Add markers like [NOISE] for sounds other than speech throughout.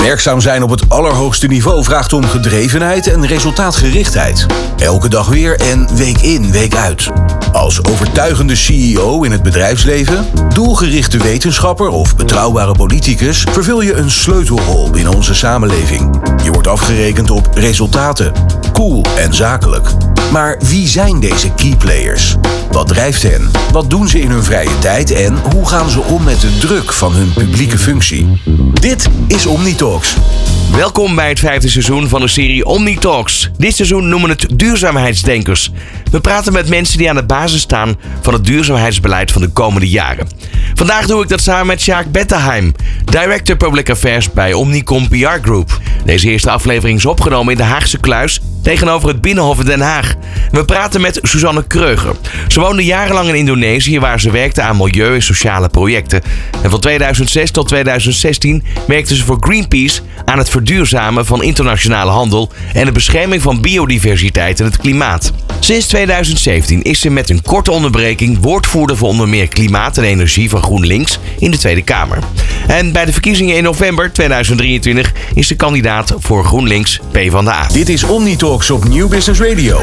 Werkzaam zijn op het allerhoogste niveau vraagt om gedrevenheid en resultaatgerichtheid. Elke dag weer en week in, week uit. Als overtuigende CEO in het bedrijfsleven, doelgerichte wetenschapper of betrouwbare politicus vervul je een sleutelrol binnen onze samenleving. Je wordt afgerekend op resultaten. Cool en zakelijk. Maar wie zijn deze key players? Wat drijft hen? Wat doen ze in hun vrije tijd en hoe gaan ze om met de druk van hun publieke functie? Dit is Omnitalks. Welkom bij het vijfde seizoen van de serie Omni Talks. Dit seizoen noemen we het duurzaamheidsdenkers. We praten met mensen die aan de basis staan van het duurzaamheidsbeleid van de komende jaren. Vandaag doe ik dat samen met Sjaak Bettenheim, Director Public Affairs bij Omnicom PR Group. Deze eerste aflevering is opgenomen in de Haagse Kluis tegenover het Binnenhof in Den Haag. We praten met Suzanne Kreuger. Ze woonde jarenlang in Indonesië waar ze werkte aan milieu- en sociale projecten. En van 2006 tot 2016 werkte ze voor Greenpeace aan het verduurzamen van internationale handel en de bescherming van biodiversiteit en het klimaat. Sinds 2017 is ze met een korte onderbreking woordvoerder voor onder meer klimaat en energie van GroenLinks in de Tweede Kamer. En bij de verkiezingen in november 2023 is ze kandidaat voor GroenLinks PvdA. Dit is Omnitalks op Nieuw Business Radio.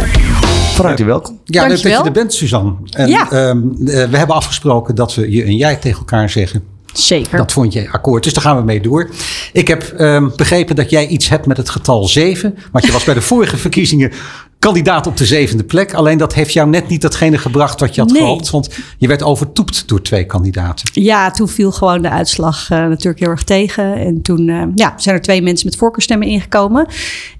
Van harte welkom. Ja, leuk dat je er bent, Suzanne. En, Ja. ehm, eh, we hebben afgesproken dat we je en jij tegen elkaar zeggen. Zeker. Dat vond je akkoord, dus daar gaan we mee door. Ik heb ehm, begrepen dat jij iets hebt met het getal 7. Want je was bij de vorige verkiezingen kandidaat op de zevende plek. Alleen dat heeft jou net niet datgene gebracht wat je had Nee. gehoopt. Want je werd overtoept door twee kandidaten. Ja, toen viel gewoon de uitslag eh, natuurlijk heel erg tegen. En toen eh, ja, zijn er twee mensen met voorkeurstemmen ingekomen.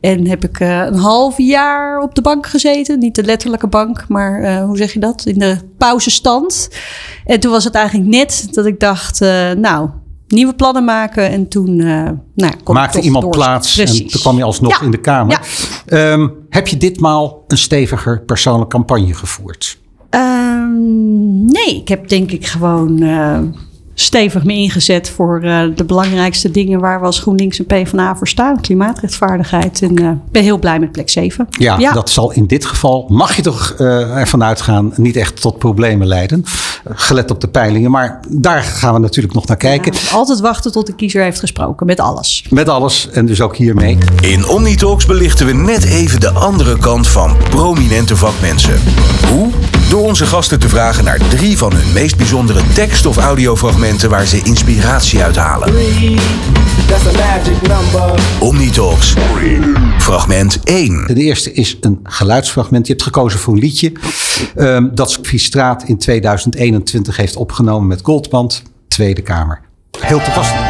En heb ik eh, een half jaar op de bank gezeten. Niet de letterlijke bank, maar hoe zeg je dat? In de pauzestand. En toen was het eigenlijk net dat ik dacht, nou, nieuwe plannen maken. En toen nou, ja, Maakte iemand doorzetten. plaats en toen kwam je alsnog Ja. in de Kamer. Ja. Ehm, heb je ditmaal een steviger persoonlijke campagne gevoerd? Ehm, nee, ik heb denk ik gewoon eh, stevig me ingezet voor eh, de belangrijkste dingen waar we als GroenLinks en PvdA voor staan. Klimaatrechtvaardigheid. En eh, ik ben heel blij met plek 7. Ja, dat zal in dit geval, mag je toch eh, ervan uitgaan, niet echt tot problemen leiden. Gelet op de peilingen. Maar daar gaan we natuurlijk nog naar kijken. Ja, altijd wachten tot de kiezer heeft gesproken met alles. Met alles en dus ook hiermee. In Omnitalks belichten we net even de andere kant van prominente vakmensen. Hoe? Door onze gasten te vragen naar drie van hun meest bijzondere tekst- of audiofragmenten waar ze inspiratie uit halen. Omnitalks. Fragment 1. De eerste is een geluidsfragment. Je hebt gekozen voor een liedje ehm, dat Sophie Straat in 2021 heeft opgenomen met Goldband, Tweede Kamer. Heel toepasselijk.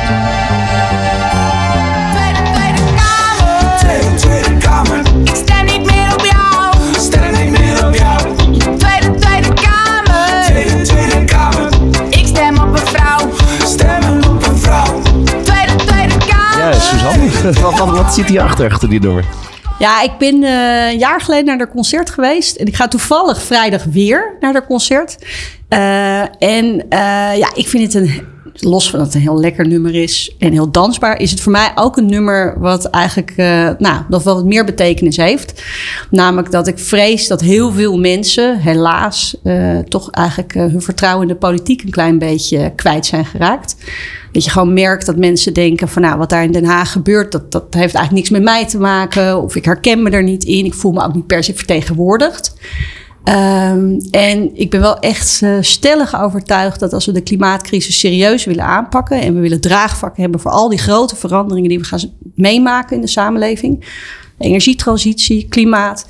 Wat, zit hierachter, achter die nummer? Ja, ik ben eh, een jaar geleden naar haar concert geweest. En ik ga toevallig vrijdag weer naar haar concert. Eh, en eh, ja, ik vind het een... Los van dat het een heel lekker nummer is en heel dansbaar, is het voor mij ook een nummer wat eigenlijk eh, nou, nog wel wat meer betekenis heeft. Namelijk dat ik vrees dat heel veel mensen, helaas, eh, toch eigenlijk eh, hun vertrouwen in de politiek een klein beetje kwijt zijn geraakt. Dat je gewoon merkt dat mensen denken van nou, wat daar in Den Haag gebeurt, dat, dat heeft eigenlijk niks met mij te maken. Of ik herken me er niet in. Ik voel me ook niet per se vertegenwoordigd. Ehm, en ik ben wel echt eh, stellig overtuigd dat als we de klimaatcrisis serieus willen aanpakken en we willen draagvlak hebben voor al die grote veranderingen die we gaan meemaken in de samenleving, energietransitie, klimaat,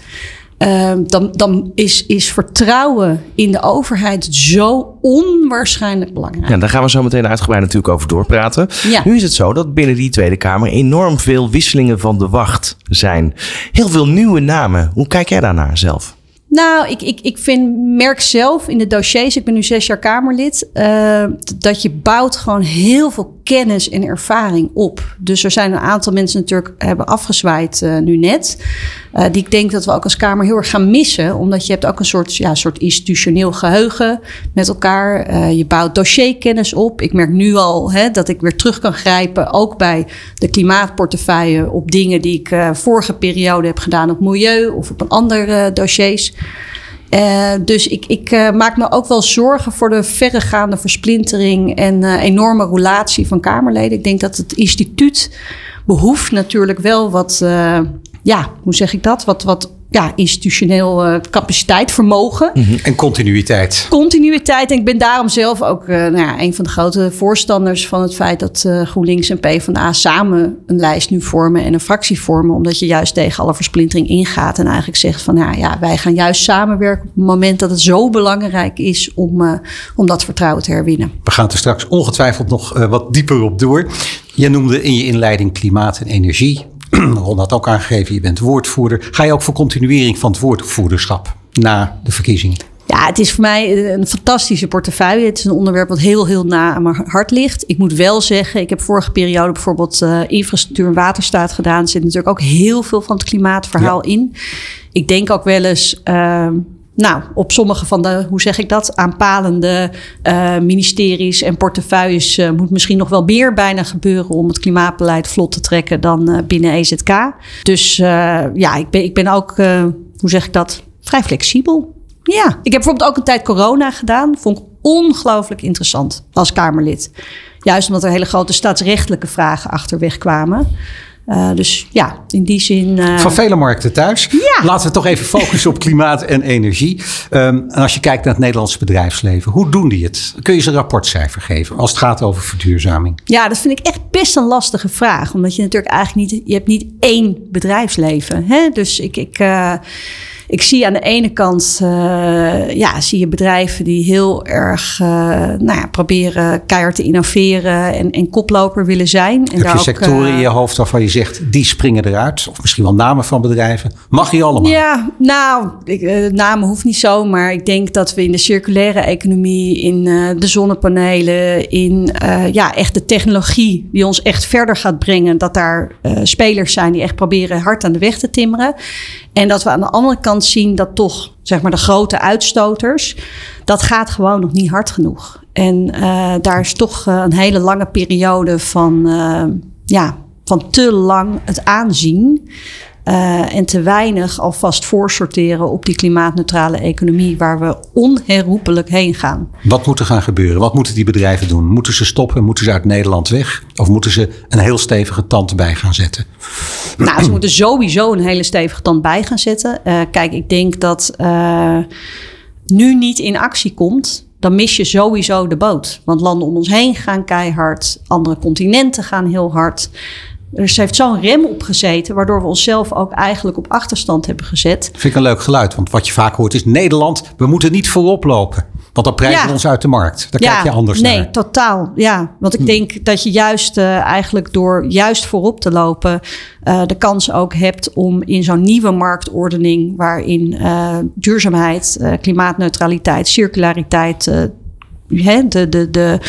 ehm, dan, dan is, is vertrouwen in de overheid zo onwaarschijnlijk belangrijk. Ja, daar gaan we zo meteen uitgebreid natuurlijk over doorpraten. Ja. Nu is het zo dat binnen die Tweede Kamer enorm veel wisselingen van de wacht zijn. Heel veel nieuwe namen. Hoe kijk jij daarnaar zelf? Nou, ik, ik, ik vind, merk zelf in de dossiers, ik ben nu zes jaar Kamerlid, eh, dat je bouwt gewoon heel veel kennis en ervaring op. Dus er zijn een aantal mensen natuurlijk hebben afgezwaaid eh, nu net. eh, die ik denk dat we ook als Kamer heel erg gaan missen. Omdat je hebt ook een soort, ja, soort institutioneel geheugen met elkaar. Eh, je bouwt dossierkennis op. Ik merk nu al hè, dat ik weer terug kan grijpen, ook bij de klimaatportefeuille, op dingen die ik vorige periode heb gedaan op milieu of op een andere dossiers. Eh, dus ik, ik eh, maak me ook wel zorgen voor de verregaande versplintering en eh, enorme roulatie van Kamerleden. Ik denk dat het instituut behoeft natuurlijk wel wat, ja, hoe zeg ik dat? Wat, wat ja, institutioneel eh, capaciteit, vermogen En continuïteit. continuïteit. En ik ben daarom zelf ook eh, nou ja, een van de grote voorstanders van het feit dat eh, GroenLinks en PvdA samen een lijst nu vormen en een fractie vormen. Omdat je juist tegen alle versplintering ingaat. En eigenlijk zegt van nou ja, wij gaan juist samenwerken op het moment dat het zo belangrijk is om, om dat vertrouwen te herwinnen. We gaan er straks ongetwijfeld nog wat dieper op door. Je noemde in je inleiding klimaat en energie. [CLEARS THROAT] Ron had ook aangegeven, je bent woordvoerder. Ga je ook voor continuering van het woordvoerderschap na de verkiezingen? Ja, het is voor mij een fantastische portefeuille. Het is een onderwerp wat heel, heel na aan mijn hart ligt. Ik moet wel zeggen, ik heb vorige periode bijvoorbeeld eh, infrastructuur en waterstaat gedaan. Er zit natuurlijk ook heel veel van het klimaatverhaal in. Ik denk ook wel eens, ehm, nou, op sommige van de, hoe zeg ik dat, aanpalende eh, ministeries en portefeuilles eh, moet misschien nog wel meer bijna gebeuren om het klimaatbeleid vlot te trekken dan eh, binnen EZK. Dus ja, ik ben, ik ben ook, hoe zeg ik dat, vrij flexibel. Ja, ik heb bijvoorbeeld ook een tijd corona gedaan. Vond ik ongelooflijk interessant als Kamerlid. Juist omdat er hele grote staatsrechtelijke vragen achterweg kwamen. Eh, dus ja, in die zin. eh, Van vele markten thuis. Ja. Laten we toch even focussen op klimaat en energie. Ehm, en als je kijkt naar het Nederlandse bedrijfsleven, hoe doen die het? Kun je ze een rapportcijfer geven als het gaat over verduurzaming? Ja, dat vind ik echt best een lastige vraag. Omdat je natuurlijk eigenlijk niet... Je hebt niet één bedrijfsleven. Hè? Dus ik... ik eh, ik zie aan de ene kant, eh, ja, zie je bedrijven die heel erg, eh, nou ja, proberen keihard te innoveren en, en koploper willen zijn. En Heb daar je ook, sectoren eh, in je hoofd waarvan je zegt, die springen eruit? Of misschien wel namen van bedrijven? Mag je allemaal? Ja, nou, ik, eh, namen hoeft niet zo, maar ik denk dat we in de circulaire economie, in eh, de zonnepanelen, in eh, ja, echt de technologie die ons echt verder gaat brengen, dat daar eh, spelers zijn die echt proberen hard aan de weg te timmeren. En dat we aan de andere kant zien dat toch, zeg maar, de grote uitstoters, dat gaat gewoon nog niet hard genoeg. En eh, daar is toch eh, een hele lange periode van, eh, ja, van te lang het aanzien. Eh, en te weinig alvast voorsorteren op die klimaatneutrale economie waar we onherroepelijk heen gaan. Wat moet er gaan gebeuren? Wat moeten die bedrijven doen? Moeten ze stoppen? Moeten ze uit Nederland weg? Of moeten ze een heel stevige tand bij gaan zetten? Nou, ze moeten sowieso een hele stevige tand bij gaan zetten. Eh, kijk, ik denk dat eh, nu niet in actie komt, dan mis je sowieso de boot. Want landen om ons heen gaan keihard, andere continenten gaan heel hard. Er heeft zo'n rem op gezeten, waardoor we onszelf ook eigenlijk op achterstand hebben gezet. Vind ik een leuk geluid. Want wat je vaak hoort is Nederland, we moeten niet voorop lopen. Want dan prijzen Ja. we ons uit de markt. Daar kijk je anders nee, naar. Hm. totaal. Ja, want ik denk dat je juist eh, eigenlijk door juist voorop te lopen, eh, de kans ook hebt om in zo'n nieuwe marktordening, waarin eh, duurzaamheid, klimaatneutraliteit, circulariteit. Hè, de, de, de,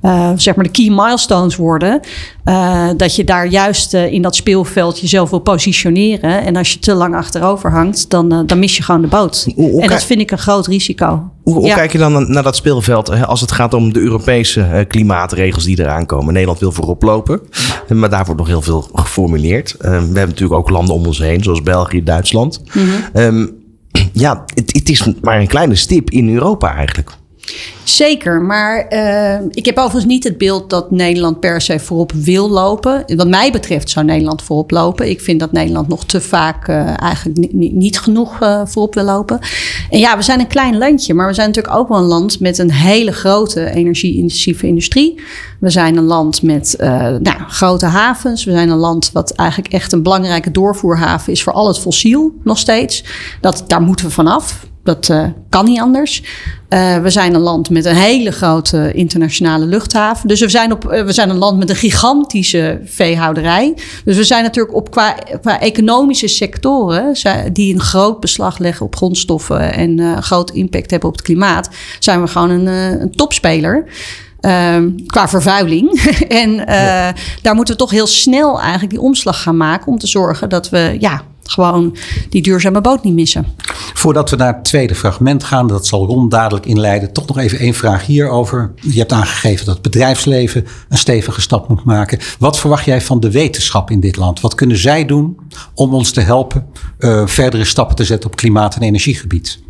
eh, zeg maar de key milestones worden. eh, dat je daar juist eh, in dat speelveld jezelf wil positioneren. En als je te lang achterover hangt, dan, dan mis je gewoon de boot. Hoe- hoe en dat vind ik een groot risico. Hoe, hoe Ja. kijk je dan naar- dat speelveld hè, als het gaat om de Europese klimaatregels die eraan komen? Nederland wil voorop lopen, maar daar wordt nog heel veel geformuleerd. We hebben natuurlijk ook landen om ons heen, zoals België, Duitsland. Mhm. Ehm, [CLEARS THROAT] ja, het, het is maar een kleine stip in Europa eigenlijk. Zeker, maar eh, ik heb overigens niet het beeld dat Nederland per se voorop wil lopen. Wat mij betreft zou Nederland voorop lopen. Ik vind dat Nederland nog te vaak eh, eigenlijk ni- ni- niet genoeg eh, voorop wil lopen. En ja, we zijn een klein landje, maar we zijn natuurlijk ook wel een land met een hele grote energie-intensieve industrie. We zijn een land met nou, grote havens. We zijn een land wat eigenlijk echt een belangrijke doorvoerhaven is voor al het fossiel nog steeds. Dat, daar moeten we vanaf. Dat eh, kan niet anders. Eh, we zijn een land met een hele grote internationale luchthaven. Dus we zijn, op, eh, we zijn een land met een gigantische veehouderij. Dus we zijn natuurlijk op qua, qua economische sectoren... die een groot beslag leggen op grondstoffen... en eh groot impact hebben op het klimaat... zijn we gewoon een, een topspeler. Ehm, qua vervuiling. [LAUGHS] en daar moeten we toch heel snel eigenlijk die omslag gaan maken... om te zorgen dat we ja, gewoon die duurzame boot niet missen. Voordat we naar het tweede fragment gaan, dat zal Ron dadelijk inleiden. Toch nog even één vraag hierover. Je hebt aangegeven dat het bedrijfsleven een stevige stap moet maken. Wat verwacht jij van de wetenschap in dit land? Wat kunnen zij doen om ons te helpen eh, verdere stappen te zetten op klimaat- en energiegebied?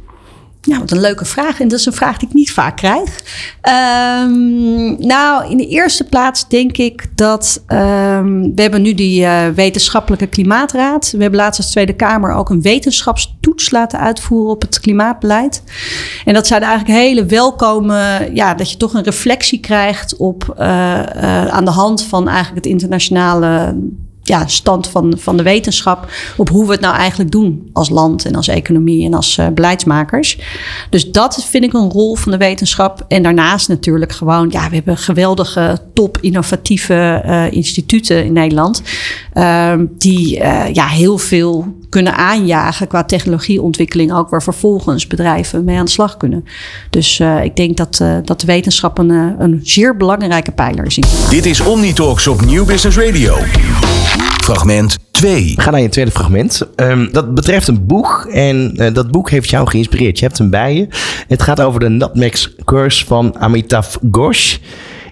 Ja, wat een leuke vraag. En dat is een vraag die ik niet vaak krijg. Ehm, nou, in de eerste plaats denk ik dat... ehm, we hebben nu die eh, wetenschappelijke klimaatraad. We hebben laatst als Tweede Kamer ook een wetenschapstoets laten uitvoeren op het klimaatbeleid. En dat zijn eigenlijk hele welkome... Ja, dat je toch een reflectie krijgt op... eh, eh, aan de hand van eigenlijk het internationale ja, stand van, van de wetenschap op hoe we het nou eigenlijk doen als land en als economie en als eh, beleidsmakers. Dus dat vind ik een rol van de wetenschap. En daarnaast natuurlijk gewoon, ja, we hebben geweldige top innovatieve eh, instituten in Nederland. ehm, die eh, ja, heel veel kunnen aanjagen qua technologieontwikkeling, ook waar vervolgens bedrijven mee aan de slag kunnen. Dus ik denk dat, dat de wetenschap een, een zeer belangrijke pijler is. Dit is Omnitalks op Nieuw Business Radio. Fragment 2. We gaan naar je tweede fragment. Ehm, dat betreft een boek. En eh, dat boek heeft jou geïnspireerd. Je hebt hem bij je. Het gaat over de Nutmeg Curse van Amitav Ghosh.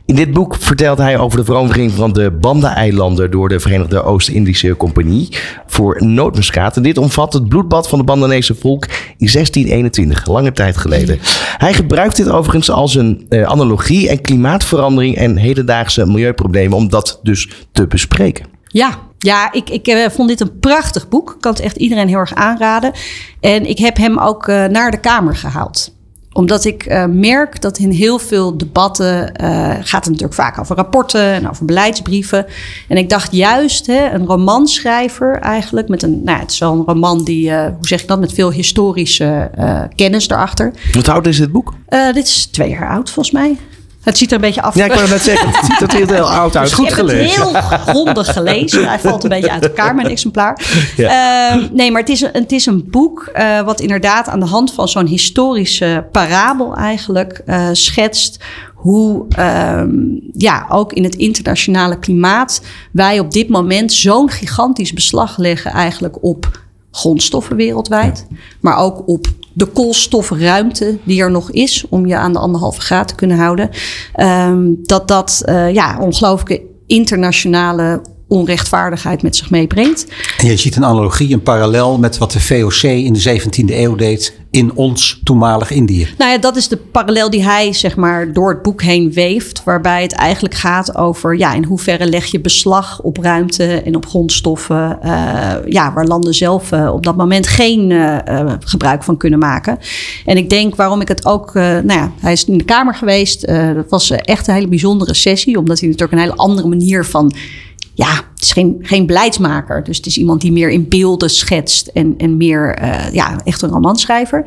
In dit boek vertelt hij over de verovering van de Banda-eilanden door de Verenigde Oost-Indische Compagnie voor nootmuskaat. En dit omvat het bloedbad van het Bandanese volk in 1621, lange tijd geleden. Hij gebruikt dit overigens als een eh, analogie en klimaatverandering en hedendaagse milieuproblemen om dat dus te bespreken. Ja, ja ik, ik eh, vond dit een prachtig boek. Ik kan het echt iedereen heel erg aanraden. En ik heb hem ook eh, naar de Kamer gehaald omdat ik eh, merk dat in heel veel debatten gaat het natuurlijk vaak over rapporten en over beleidsbrieven. En ik dacht juist, hè, een romanschrijver eigenlijk, met een, nou, het is wel een roman die, hoe zeg ik dat, met veel historische kennis erachter. Wat oud is dit boek? Dit is twee jaar oud volgens mij. Het ziet er een beetje af. Ja, ik kan het net zeggen. Het ziet er heel, heel oud uit. Dus ik heb het heel grondig gelezen. Hij valt een beetje uit elkaar, mijn exemplaar. Ehm, nee, maar het is, een, het is een boek eh, wat inderdaad aan de hand van zo'n historische parabel eigenlijk eh, schetst hoe ehm, ja, ook in het internationale klimaat wij op dit moment zo'n gigantisch beslag leggen eigenlijk op grondstoffen wereldwijd, maar ook op de koolstofruimte die er nog is om je aan de anderhalve graad te kunnen houden. Ehm, dat dat eh, ja, ongelooflijke internationale onrechtvaardigheid met zich meebrengt. En je ziet een analogie, een parallel met wat de VOC in de 17e eeuw deed in ons toenmalig Indië. Nou ja, dat is de parallel die hij zeg maar door het boek heen weeft. Waarbij het eigenlijk gaat over ja, in hoeverre leg je beslag op ruimte en op grondstoffen. eh, ja, waar landen zelf eh, op dat moment geen eh, gebruik van kunnen maken. En ik denk waarom ik het ook. nou ja, hij is in de Kamer geweest. dat was echt een hele bijzondere sessie. Omdat hij natuurlijk een hele andere manier van ja, het is geen, geen beleidsmaker. Dus het is iemand die meer in beelden schetst en, en meer, eh, ja, echt een romanschrijver.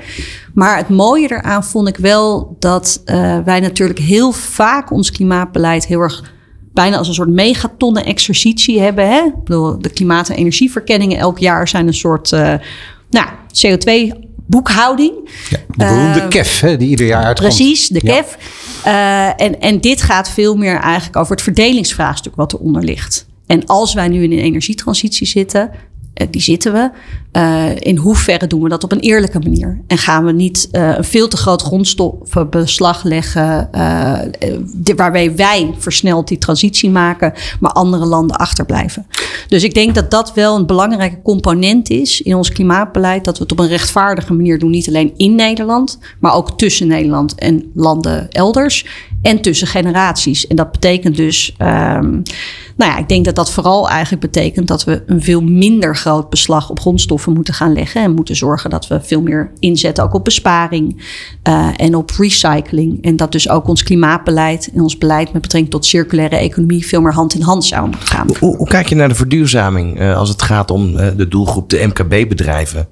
Maar het mooie eraan vond ik wel dat eh, wij natuurlijk heel vaak ons klimaatbeleid heel erg bijna als een soort megatonnen exercitie hebben. Hè? Ik bedoel, de klimaat- en energieverkenningen elk jaar zijn een soort uh, nou, CO2-boekhouding. Ja, de beroemde Uh, KEF, hè, die ieder jaar uitkomt. Precies, de Ja. KEF. Uh, en, en dit gaat veel meer eigenlijk over het verdelingsvraagstuk wat eronder ligt. En als wij nu in een energietransitie zitten, uh, die zitten we, uh, in hoeverre doen we dat op een eerlijke manier? En gaan we niet uh, een veel te groot grondstoffenbeslag leggen, uh, waarbij wij versneld die transitie maken, maar andere landen achterblijven? Dus ik denk dat dat wel een belangrijke component is in ons klimaatbeleid, dat we het op een rechtvaardige manier doen, niet alleen in Nederland, maar ook tussen Nederland en landen elders en tussen generaties. En dat betekent dus, um, nou ja, ik denk dat dat vooral eigenlijk betekent dat we een veel minder groot beslag op grondstoffen moeten gaan leggen en moeten zorgen dat we veel meer inzetten ook op besparing uh, en op recycling. En dat dus ook ons klimaatbeleid en ons beleid met betrekking tot circulaire economie veel meer hand in hand zou gaan. Hoe, kijk je naar de verduurzaming uh, als het gaat om uh, de doelgroep de MKB-bedrijven,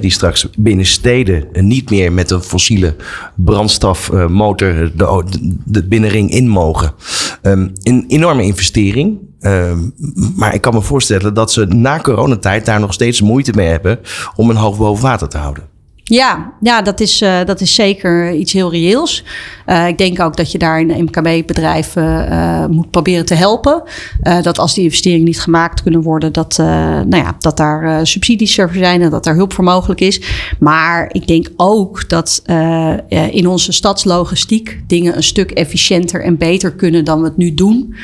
die straks binnen steden niet meer met een fossiele brandstofmotor de, de, binnenring in mogen? Um, een enorme investering. Uh, maar ik kan me voorstellen dat ze na coronatijd daar nog steeds moeite mee hebben om een hoofd boven water te houden. Ja, ja dat, is, uh, dat is zeker iets heel reëels. Uh, ik denk ook dat je daar in MKB-bedrijven uh, moet proberen te helpen. dat als die investeringen niet gemaakt kunnen worden, dat, nou ja, dat daar subsidies voor zijn en dat daar hulp voor mogelijk is. Maar ik denk ook dat in onze stadslogistiek dingen een stuk efficiënter en beter kunnen dan we het nu doen.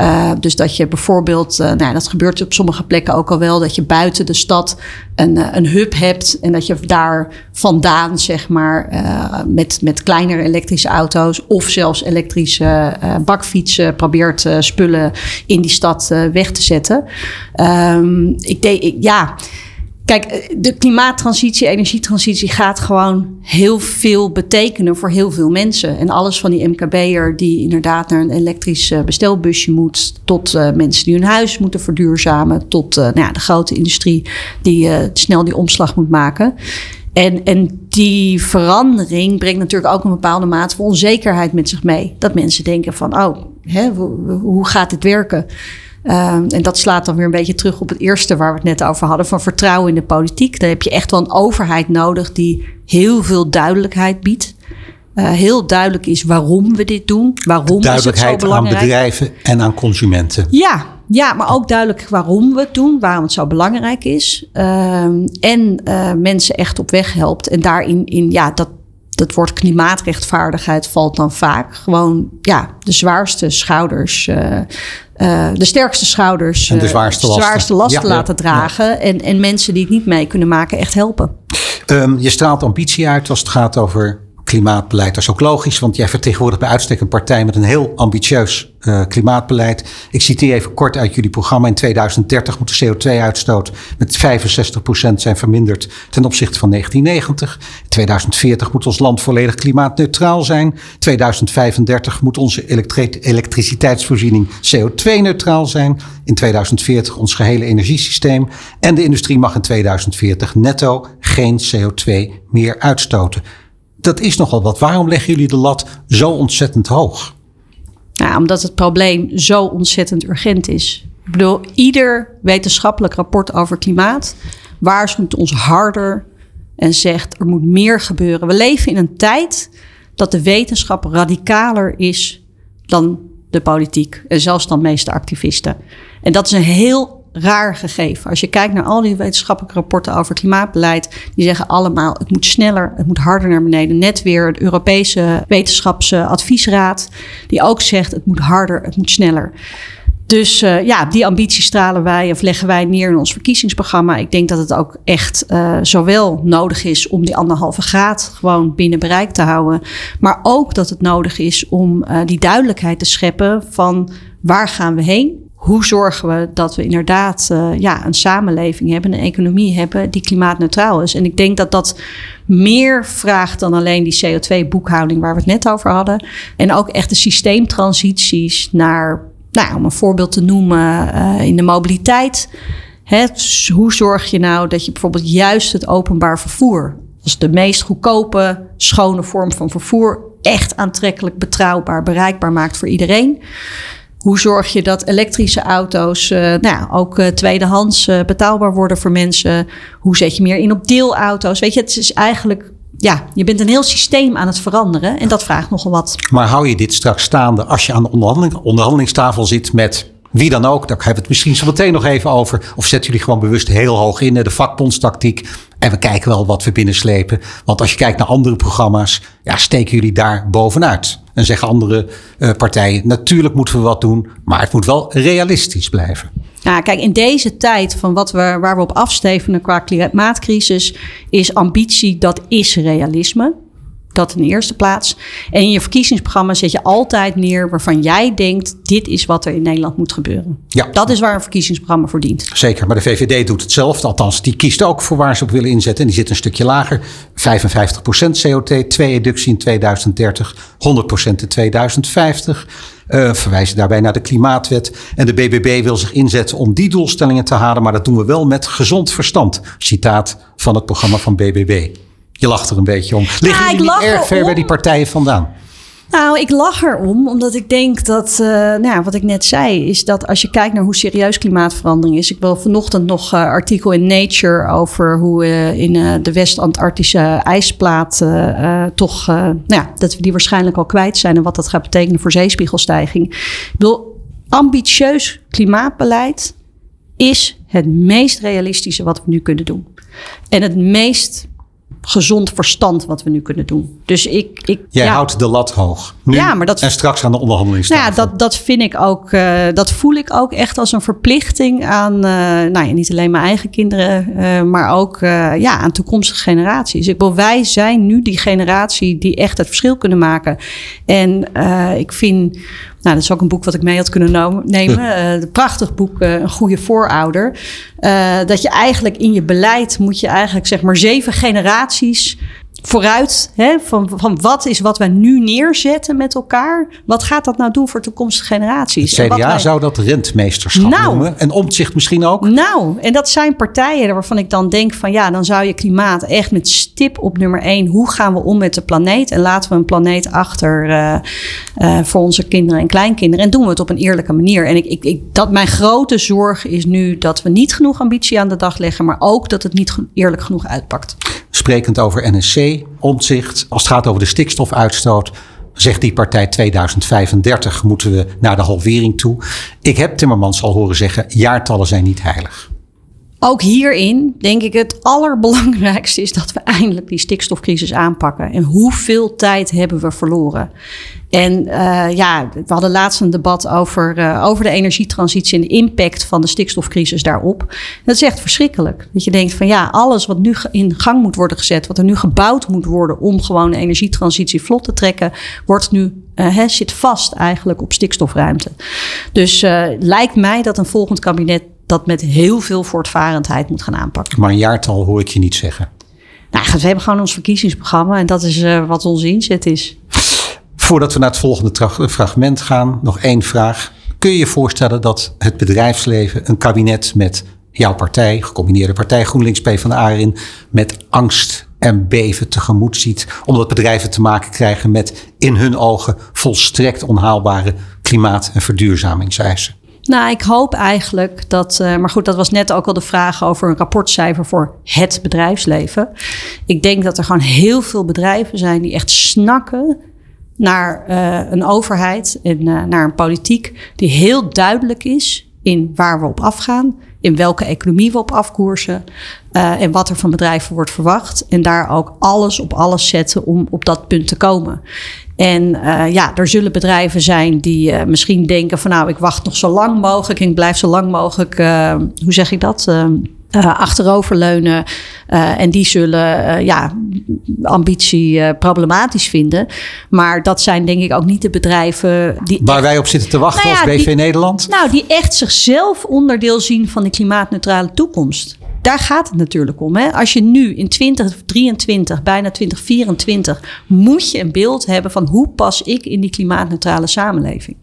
Uh, dus dat je bijvoorbeeld, uh, nou, dat gebeurt op sommige plekken ook al wel, dat je buiten de stad een, uh, een hub hebt en dat je daar vandaan, zeg maar, met, met kleinere elektrische auto's of zelfs elektrische bakfietsen probeert spullen in die stad weg te zetten. Um, ik denk, ja. Kijk, de klimaattransitie, energietransitie gaat gewoon heel veel betekenen voor heel veel mensen. En alles van die MKB'er die inderdaad naar een elektrisch eh, bestelbusje moet, tot uh, mensen die hun huis moeten verduurzamen, tot nou ja, de grote industrie die snel die omslag moet maken. En, en die verandering brengt natuurlijk ook een bepaalde mate van onzekerheid met zich mee. Dat mensen denken van, oh, hè, hoe, hoe gaat dit werken? Um, en dat slaat dan weer een beetje terug op het eerste waar we het net over hadden, van vertrouwen in de politiek. Dan heb je echt wel een overheid nodig die heel veel duidelijkheid biedt. Uh, heel duidelijk is waarom we dit doen. Waarom Duidelijkheid is het zo belangrijk. aan bedrijven en aan consumenten. Ja, ja, maar ook duidelijk waarom we het doen, waarom het zo belangrijk is. Um, en uh, mensen echt op weg helpt. En daarin, in, ja, dat, dat woord klimaatrechtvaardigheid valt dan vaak. Gewoon, ja, de zwaarste schouders. Uh, uh, de sterkste schouders, en de zwaarste uh, lasten, zwaarste lasten ja, laten ja, dragen. Ja. En, en mensen die het niet mee kunnen maken, echt helpen. Um, je straalt ambitie uit als het gaat over klimaatbeleid. Dat is ook logisch, want jij vertegenwoordigt bij uitstek een partij met een heel ambitieus uh, klimaatbeleid. Ik citeer even kort uit jullie programma. In 2030 moet de CO2-uitstoot met 65% zijn verminderd ten opzichte van 1990. In 2040 moet ons land volledig klimaatneutraal zijn. 2035 moet onze elektri elektriciteitsvoorziening CO2-neutraal zijn. In 2040 ons gehele energiesysteem. En de industrie mag in 2040 netto geen CO2 meer uitstoten dat is nogal wat. Waarom leggen jullie de lat zo ontzettend hoog? Nou, omdat het probleem zo ontzettend urgent is. Ik bedoel, ieder wetenschappelijk rapport over klimaat waarschuwt ons harder en zegt er moet meer gebeuren. We leven in een tijd dat de wetenschap radicaler is dan de politiek en zelfs dan meeste activisten. En dat is een heel raar gegeven. Als je kijkt naar al die wetenschappelijke rapporten over klimaatbeleid, die zeggen allemaal het moet sneller, het moet harder naar beneden. Net weer de Europese wetenschapsadviesraad, die ook zegt het moet harder, het moet sneller. Dus uh, ja, die ambitie stralen wij of leggen wij neer in ons verkiezingsprogramma. Ik denk dat het ook echt uh, zowel nodig is om die anderhalve graad gewoon binnen bereik te houden. Maar ook dat het nodig is om uh, die duidelijkheid te scheppen van waar gaan we heen? Hoe zorgen we dat we inderdaad uh, ja, een samenleving hebben, een economie hebben die klimaatneutraal is. En ik denk dat dat meer vraagt dan alleen die CO2-boekhouding waar we het net over hadden. En ook echt de systeemtransities naar, nou, om een voorbeeld te noemen, uh, in de mobiliteit. Hè, dus hoe zorg je nou dat je bijvoorbeeld juist het openbaar vervoer, als de meest goedkope, schone vorm van vervoer, echt aantrekkelijk, betrouwbaar, bereikbaar maakt voor iedereen? Hoe zorg je dat elektrische auto's uh, nou, ook uh, tweedehands uh, betaalbaar worden voor mensen? Hoe zet je meer in op deelauto's? Weet je, het is eigenlijk. Ja, je bent een heel systeem aan het veranderen en dat vraagt nogal wat. Maar hou je dit straks staande als je aan de onderhandeling, onderhandelingstafel zit met wie dan ook? Daar hebben we het misschien zo meteen nog even over. Of zetten jullie gewoon bewust heel hoog in, de vakbondstactiek. En we kijken wel wat we binnenslepen. Want als je kijkt naar andere programma's, ja, steken jullie daar bovenuit. En zeggen andere uh, partijen, natuurlijk moeten we wat doen, maar het moet wel realistisch blijven. Ja, kijk, in deze tijd van wat we, waar we op afstevenen qua klimaatcrisis, is ambitie, dat is realisme. Dat in de eerste plaats. En in je verkiezingsprogramma zet je altijd neer waarvan jij denkt: dit is wat er in Nederland moet gebeuren. Ja. Dat is waar een verkiezingsprogramma voor dient. Zeker, maar de VVD doet hetzelfde. Althans, die kiest ook voor waar ze op willen inzetten. En die zit een stukje lager. 55% CO2, 2 reductie in 2030, 100% in 2050. Uh, verwijzen daarbij naar de klimaatwet. En de BBB wil zich inzetten om die doelstellingen te halen. Maar dat doen we wel met gezond verstand. Citaat van het programma van BBB. Je lacht er een beetje om. Liggen Ja, ik lach erg ver bij die partijen vandaan? Nou, ik lach erom, omdat ik denk dat, uh, nou ja, wat ik net zei, is dat als je kijkt naar hoe serieus klimaatverandering is. Ik wil vanochtend nog uh, artikel in Nature over hoe uh, in de West-Antarctische ijsplaat toch, nou ja, dat we die waarschijnlijk al kwijt zijn en wat dat gaat betekenen voor zeespiegelstijging. Ik bedoel, ambitieus klimaatbeleid is het meest realistische wat we nu kunnen doen. En het meest gezond verstand wat we nu kunnen doen. Dus ik, ik Jij ja. houdt de lat hoog. Nu Ja, maar dat- en straks aan de onderhandelingstafel. Nou ja, dat, dat vind ik ook, eh, dat voel ik ook echt als een verplichting aan, eh, nou ja, niet alleen mijn eigen kinderen, eh, maar ook ja, aan toekomstige generaties. Ik bedoel, wij zijn nu die generatie die echt het verschil kunnen maken. En ik vind, nou, dat is ook een boek wat ik mee had kunnen nemen, [LAUGHS] een prachtig boek, Een goede voorouder. Dat je eigenlijk in je beleid moet je eigenlijk zeg maar zeven generaties vooruit. Hè, van, van wat is wat wij nu neerzetten met elkaar? Wat gaat dat nou doen voor toekomstige generaties? Het CDA wij- zou dat rentmeesterschap Nou. noemen. En omzicht misschien ook. nou, en dat zijn partijen waarvan ik dan denk van ja, dan zou je klimaat echt met stip op nummer één. Hoe gaan we om met de planeet? En laten we een planeet achter eh, eh, voor onze kinderen en kleinkinderen. En doen we het op een eerlijke manier. En ik, ik, ik, dat mijn grote zorg is nu dat we niet genoeg ambitie aan de dag leggen, maar ook dat het niet eerlijk genoeg uitpakt. Sprekend over NSC, omzicht. Als het gaat over de stikstofuitstoot. Zegt die partij 2035 moeten we naar de halvering toe. Ik heb Timmermans al horen zeggen, jaartallen zijn niet heilig. Ook hierin denk ik het allerbelangrijkste is dat we eindelijk die stikstofcrisis aanpakken. En hoeveel tijd hebben we verloren? En eh, ja, we hadden laatst een debat over, eh, over de energietransitie en de impact van de stikstofcrisis daarop. Dat is echt verschrikkelijk. Dat je denkt van ja, alles wat nu in gang moet worden gezet, wat er nu gebouwd moet worden om gewoon de energietransitie vlot te trekken, wordt nu eh, zit vast eigenlijk op stikstofruimte. Dus lijkt mij dat een volgend kabinet dat met heel veel voortvarendheid moet gaan aanpakken. Maar een jaartal hoor ik je niet zeggen. Nou, we hebben gewoon ons verkiezingsprogramma en dat is eh, wat onze inzet is. Voordat we naar het volgende fragment gaan, nog één vraag. Kun je je voorstellen dat het bedrijfsleven een kabinet met jouw partij, gecombineerde partij GroenLinks PvdA erin, met angst en beven tegemoet ziet, omdat bedrijven te maken krijgen met in hun ogen volstrekt onhaalbare klimaat- en verduurzamingseisen? Nou, ik hoop eigenlijk dat. eh, maar goed, dat was net ook al de vraag over een rapportcijfer voor het bedrijfsleven. Ik denk dat er gewoon heel veel bedrijven zijn die echt snakken naar eh, een overheid en eh, naar een politiek die heel duidelijk is in waar we op afgaan, in welke economie we op afkoersen eh, en wat er van bedrijven wordt verwacht. En daar ook alles op alles zetten om op dat punt te komen. En eh, ja, er zullen bedrijven zijn die eh, misschien denken van nou, ik wacht nog zo lang mogelijk en ik blijf zo lang mogelijk, hoe zeg ik dat? Eh, achteroverleunen. Eh, en die zullen eh, ja, ambitie problematisch vinden. Maar dat zijn denk ik ook niet de bedrijven die Waar wij op zitten te wachten Nou ja, als BV die- Nederland? nou, die echt zichzelf onderdeel zien van die klimaatneutrale toekomst. Daar gaat het natuurlijk om. Hè? Als je nu in 2023, bijna 2024, moet je een beeld hebben van hoe pas ik in die klimaatneutrale samenleving.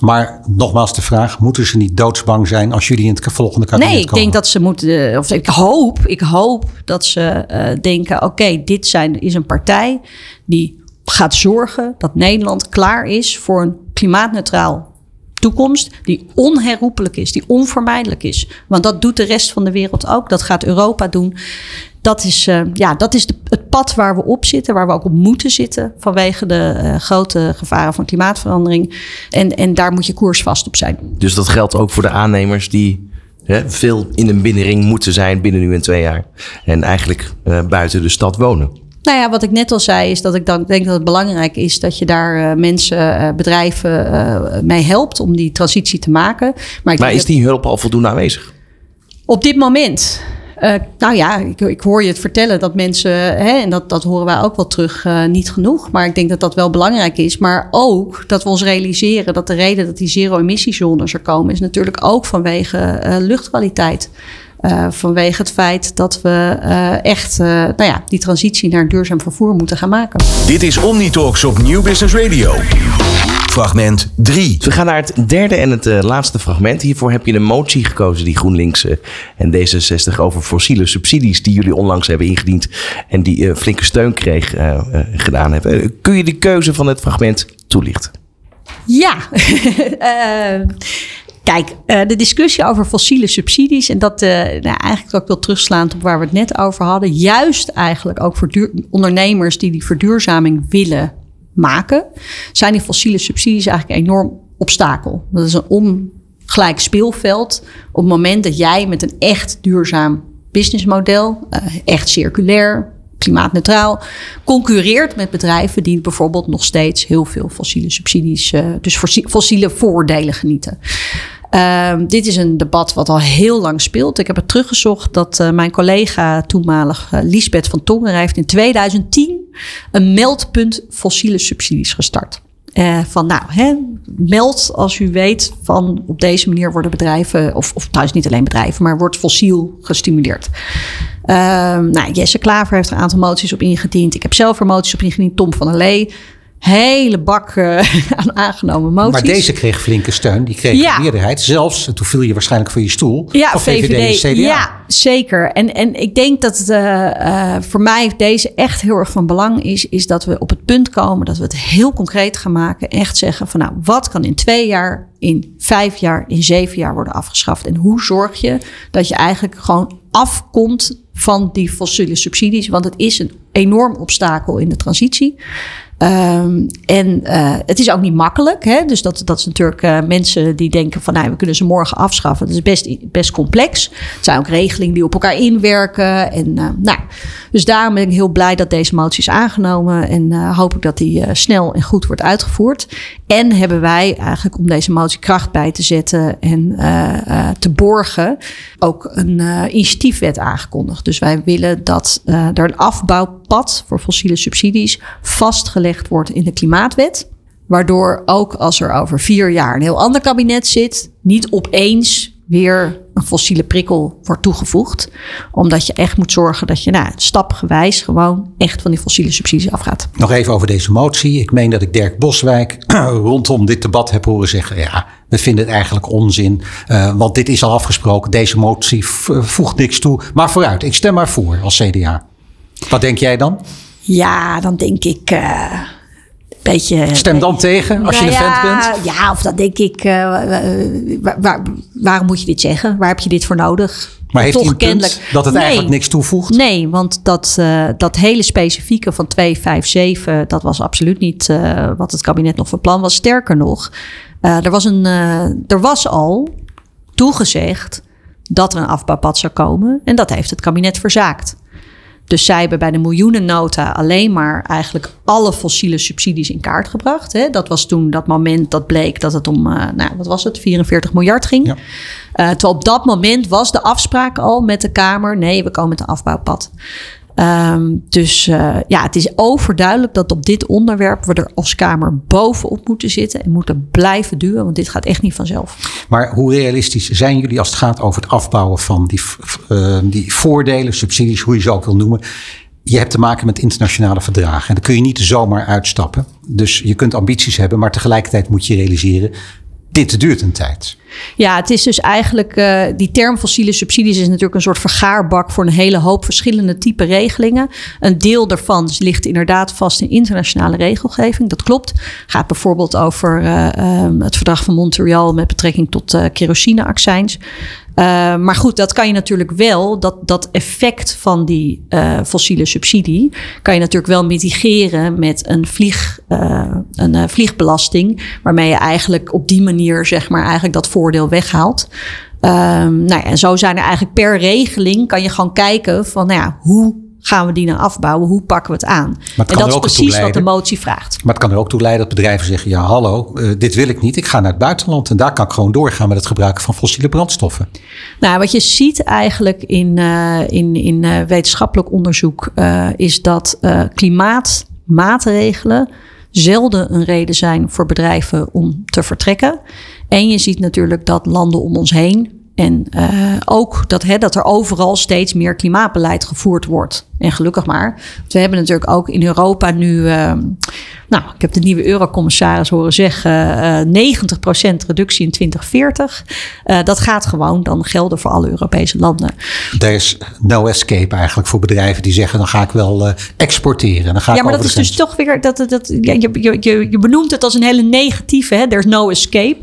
Maar nogmaals de vraag, moeten ze niet doodsbang zijn als jullie in het volgende kabinet Nee, ik komen? denk dat ze moeten, of ik hoop, ik hoop dat ze eh, denken: oké, dit zijn, is een partij die gaat zorgen dat Nederland klaar is voor een klimaatneutraal toekomst die onherroepelijk is, die onvermijdelijk is. Want dat doet de rest van de wereld ook. Dat gaat Europa doen. Dat is, eh, ja, dat is de, het pad waar we op zitten, waar we ook op moeten zitten vanwege de eh, grote gevaren van klimaatverandering. En, en daar moet je koersvast op zijn. Dus dat geldt ook voor de aannemers die hè, veel in een binnenring moeten zijn binnen nu en twee jaar. En eigenlijk eh, buiten de stad wonen. Nou ja, wat ik net al zei, is dat ik dan denk dat het belangrijk is dat je daar mensen, bedrijven mee helpt om die transitie te maken. Maar, is die hulp al voldoende aanwezig? op dit moment. Eh, nou ja, ik, hoor je het vertellen dat mensen, hè, en dat, dat horen wij ook wel terug, eh, niet genoeg. Maar ik denk dat dat wel belangrijk is. Maar ook dat we ons realiseren dat de reden dat die zero-emissiezones er komen, is natuurlijk ook vanwege eh, luchtkwaliteit. Vanwege het feit dat we echt nou ja, die transitie naar duurzaam vervoer moeten gaan maken. Dit is Omnitalks op Nieuw Business Radio. Fragment 3. We gaan naar het derde en het eh, laatste fragment. Hiervoor heb je een motie gekozen die GroenLinks eh, en D66 over fossiele subsidies die jullie onlangs hebben ingediend en die eh, flinke steun kreeg gedaan hebben. Kun je de keuze van het fragment toelichten? Ja, [LAUGHS] Eh, kijk, eh, de discussie over fossiele subsidies en dat eh, nou, eigenlijk ook wel terugslaand op waar we het net over hadden. Juist eigenlijk ook voor duur- ondernemers die die verduurzaming willen maken, zijn die fossiele subsidies eigenlijk een enorm obstakel. Dat is een ongelijk speelveld op het moment dat jij met een echt duurzaam businessmodel, eh, echt circulair, klimaatneutraal, concurreert met bedrijven die bijvoorbeeld nog steeds heel veel fossiele subsidies, eh, dus fossi- fossiele voordelen genieten. Ehm, dit is een debat wat al heel lang speelt. Ik heb het teruggezocht dat eh, mijn collega toenmalig uh, Liesbeth van Tongeren heeft in 2010 een meldpunt fossiele subsidies gestart. Uh, van nou, hè, meld als u weet van op deze manier worden bedrijven, of, of trouwens niet alleen bedrijven, maar wordt fossiel gestimuleerd. Uh, nou, Jesse Klaver heeft er een aantal moties op ingediend. Ik heb zelf er moties op ingediend. Tom van der Lee. Hele bak uh, [LAUGHS] aan aangenomen moties. Maar deze kreeg flinke steun. Die kreeg Ja. een meerderheid. Zelfs, en toen viel je waarschijnlijk van je stoel. Ja, van VVD, en CDA. Ja, zeker. En, en ik denk dat het, uh, uh, voor mij deze echt heel erg van belang is, is dat we op het punt komen dat we het heel concreet gaan maken. Echt zeggen van nou, wat kan in twee jaar, in vijf jaar, in zeven jaar worden afgeschaft? En hoe zorg je dat je eigenlijk gewoon afkomt van die fossiele subsidies? Want het is een enorm obstakel in de transitie. Um, en uh, het is ook niet makkelijk. Hè? Dus dat, dat is natuurlijk uh, mensen die denken van nou, we kunnen ze morgen afschaffen. Dat is best, best complex. Het zijn ook regelingen die op elkaar inwerken. En, uh, nou, dus daarom ben ik heel blij dat deze motie is aangenomen. En hoop ik dat die snel en goed wordt uitgevoerd. En hebben wij eigenlijk om deze motie kracht bij te zetten en te borgen ook een initiatiefwet aangekondigd. Dus wij willen dat er een afbouwpad voor fossiele subsidies vastgelegd wordt in de klimaatwet. Waardoor ook als er over vier jaar een heel ander kabinet zit, niet opeens weer een fossiele prikkel wordt toegevoegd. Omdat je echt moet zorgen dat je nou, stapgewijs gewoon echt van die fossiele subsidies afgaat. Nog even over deze motie. Ik meen dat ik Dirk Boswijk [CLEARS THROAT] rondom dit debat heb horen zeggen. Ja, we vinden het eigenlijk onzin. Uh, want dit is al afgesproken. Deze motie voegt niks toe. Maar vooruit, ik stem maar voor als CDA. Wat denk jij dan? Ja, dan denk ik. Uh, beetje. Stem dan tegen als nou je een ja, vent bent. Ja, of dat denk ik. Uh, waar, waar, waarom moet je dit zeggen? Waar heb je dit voor nodig? Maar heeft Toch kennelijk dat het nee, eigenlijk niks toevoegt? Nee, want dat, uh, dat hele specifieke van 257, dat was absoluut niet uh, wat het kabinet nog van plan was. Sterker nog, uh, er, was een, er was al toegezegd dat er een afbouwpad zou komen. En dat heeft het kabinet verzaakt. Dus zij hebben bij de miljoenennota alleen maar eigenlijk alle fossiele subsidies in kaart gebracht. Hè. Dat was toen dat moment dat bleek dat het om, uh, nou, wat was het, 44 miljard ging. Ja. Uh, terwijl op dat moment was de afspraak al met de Kamer, nee, we komen met een afbouwpad. Um, dus uh, ja, het is overduidelijk dat op dit onderwerp we er als Kamer bovenop moeten zitten en moeten blijven duwen, want dit gaat echt niet vanzelf. Maar hoe realistisch zijn jullie als het gaat over het afbouwen van die, uh, die voordelen, subsidies, hoe je ze ook wil noemen? Je hebt te maken met internationale verdragen en daar kun je niet zomaar uitstappen. Dus je kunt ambities hebben, maar tegelijkertijd moet je realiseren, dit duurt een tijd. Ja, het is dus eigenlijk, uh, die term fossiele subsidies is natuurlijk een soort vergaarbak voor een hele hoop verschillende type regelingen. Een deel daarvan ligt inderdaad vast in internationale regelgeving, dat klopt. Gaat bijvoorbeeld over uh, um, het verdrag van Montreal met betrekking tot uh, kerosineaccijns. Maar goed, dat kan je natuurlijk wel, dat, dat effect van die fossiele subsidie, kan je natuurlijk wel mitigeren met een, vlieg, een vliegbelasting, waarmee je eigenlijk op die manier, zeg maar, eigenlijk dat voordeel weghaalt. Um, nou ja, en zo zijn er eigenlijk per regeling, kan je gewoon kijken van, nou ja, hoe gaan we die nou afbouwen? Hoe pakken we het aan? het en dat is precies wat de motie vraagt. Maar het kan er ook toe leiden dat bedrijven zeggen: ja, hallo, uh, dit wil ik niet. Ik ga naar het buitenland en daar kan ik gewoon doorgaan met het gebruiken van fossiele brandstoffen. Nou, wat je ziet eigenlijk in, uh, in, in uh, wetenschappelijk onderzoek is dat klimaatmaatregelen zelden een reden zijn voor bedrijven om te vertrekken. En je ziet natuurlijk dat landen om ons heen en uh, ook dat, hè, dat er overal steeds meer klimaatbeleid gevoerd wordt. En gelukkig maar. Want we hebben natuurlijk ook in Europa nu. Uh, nou, ik heb de nieuwe eurocommissaris horen zeggen: uh, 90% reductie in 2040. dat gaat gewoon dan gelden voor alle Europese landen. Er is no escape eigenlijk voor bedrijven die zeggen: dan ga ik wel exporteren. Dan ga ja, ik maar dat is dus toch weer. Dat, dat, ja, je, je, je benoemt het als een hele negatieve. Hè? There's no escape.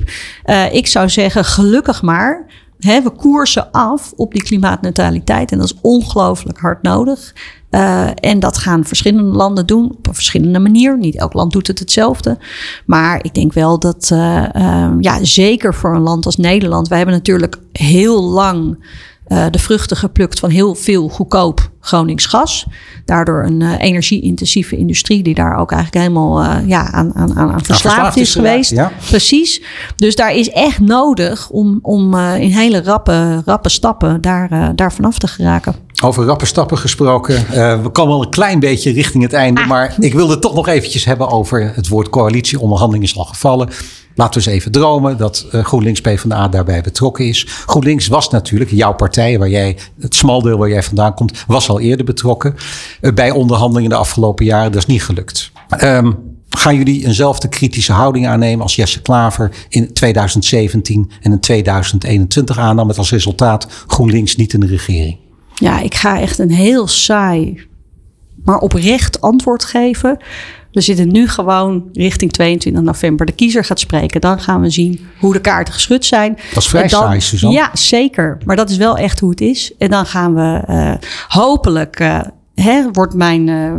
ik zou zeggen: gelukkig maar. We koersen af op die klimaatneutraliteit en dat is ongelooflijk hard nodig. Uh, en dat gaan verschillende landen doen op een verschillende manier. Niet elk land doet het hetzelfde. Maar ik denk wel dat, uh, uh, ja, zeker voor een land als Nederland, wij hebben natuurlijk heel lang eh, de vruchten geplukt van heel veel goedkoop Gronings gas. Daardoor een eh, energie-intensieve industrie die daar ook eigenlijk helemaal eh, ja, aan, aan, aan verslaafd verslaafd is geweest. ja. Precies. Dus daar is echt nodig om, om in hele rappe, rappe stappen daar, daar vanaf te geraken. Over rappe stappen gesproken. eh, we komen al een klein beetje richting het einde. Ah. Maar ik wilde het toch nog eventjes hebben over het woord coalitieonderhandeling is al gevallen. Laten we eens even dromen dat eh, GroenLinks PvdA daarbij betrokken is. GroenLinks was natuurlijk, jouw partij, waar jij, het smaldeel waar jij vandaan komt, was al eerder betrokken eh, bij onderhandelingen de afgelopen jaren. Dat is niet gelukt. Ehm, gaan jullie eenzelfde kritische houding aannemen als Jesse Klaver in 2017 en in 2021 aannam met als resultaat GroenLinks niet in de regering? Ja, ik ga echt een heel saai, maar oprecht antwoord geven. We zitten nu gewoon richting 22 november. De kiezer gaat spreken. Dan gaan we zien hoe de kaarten geschud zijn. Dat is vrij dan- saai, Suzanne. Ja, zeker. Maar dat is wel echt hoe het is. En dan gaan we eh, hopelijk... eh, hè, wordt mijn, eh,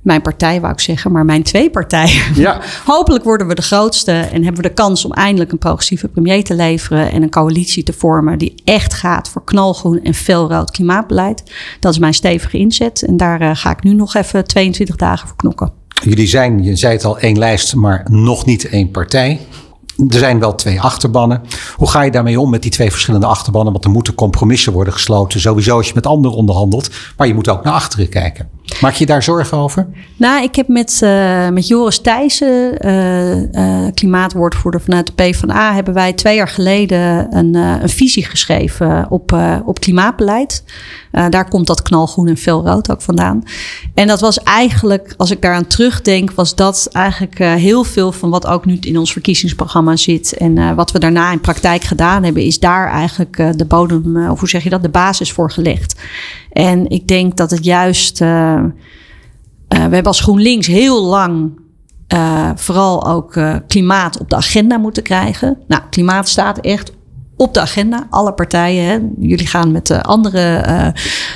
mijn partij, wou ik zeggen, maar mijn twee partijen. Ja. [LAUGHS] Hopelijk worden we de grootste en hebben we de kans om eindelijk een progressieve premier te leveren en een coalitie te vormen die echt gaat voor knalgroen en felrood klimaatbeleid. Dat is mijn stevige inzet en daar eh, ga ik nu nog even 22 dagen voor knokken. Jullie zijn, je zei het al, één lijst, maar nog niet één partij. Er zijn wel twee achterbannen. Hoe ga je daarmee om met die twee verschillende achterbannen? Want er moeten compromissen worden gesloten. Sowieso als je met anderen onderhandelt. Maar je moet ook naar achteren kijken. Maak je daar zorgen over? Nou, ik heb met, eh, met Joris Thijssen, eh, eh, klimaatwoordvoerder vanuit de PvdA, hebben wij twee jaar geleden een, een visie geschreven op, op klimaatbeleid. Daar komt dat knalgroen en felrood ook vandaan. En dat was eigenlijk, als ik daaraan terugdenk, was dat eigenlijk heel veel van wat ook nu in ons verkiezingsprogramma zit. En wat we daarna in praktijk gedaan hebben, is daar eigenlijk de bodem, of hoe zeg je dat, de basis voor gelegd. En ik denk dat het juist. eh, eh, we hebben als GroenLinks heel lang eh, vooral ook klimaat op de agenda moeten krijgen. Nou, klimaat staat echt op de agenda. Alle partijen. Hè. Jullie gaan met de andere eh,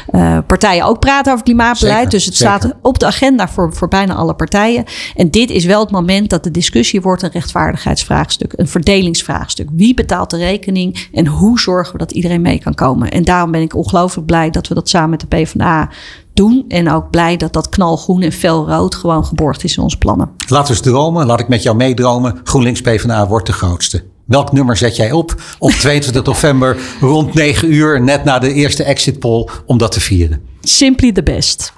eh, partijen ook praten over klimaatbeleid. Zeker, dus het zeker. staat op de agenda voor, voor bijna alle partijen. En dit is wel het moment dat de discussie wordt een rechtvaardigheidsvraagstuk, een verdelingsvraagstuk. Wie betaalt de rekening en hoe zorgen we dat iedereen mee kan komen? En daarom ben ik ongelooflijk blij dat we dat samen met de PvdA doen. En ook blij dat dat knalgroen en felrood gewoon geborgd is in onze plannen. Laten we eens dromen. Laat ik met jou meedromen. GroenLinks PvdA wordt de grootste. Welk nummer zet jij op op [LAUGHS] 22 november rond 9 uur, net na de eerste exit poll, om dat te vieren? Simply the best.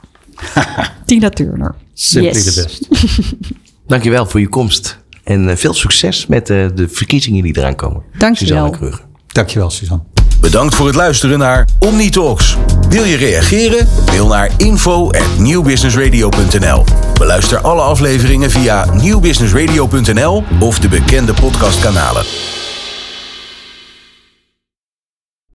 [LAUGHS] Tina Turner. Simply Yes. the best. [LAUGHS] Dankjewel voor je komst. En eh, veel succes met eh, de verkiezingen die eraan komen. Dankjewel. Suzanne Kreuger. Dankjewel, Suzanne. Bedankt voor het luisteren naar OmniTalks. Wil je reageren? Mail naar info@newbusinessradio.nl. Beluister alle afleveringen via nieuwbusinessradio.nl of de bekende podcastkanalen.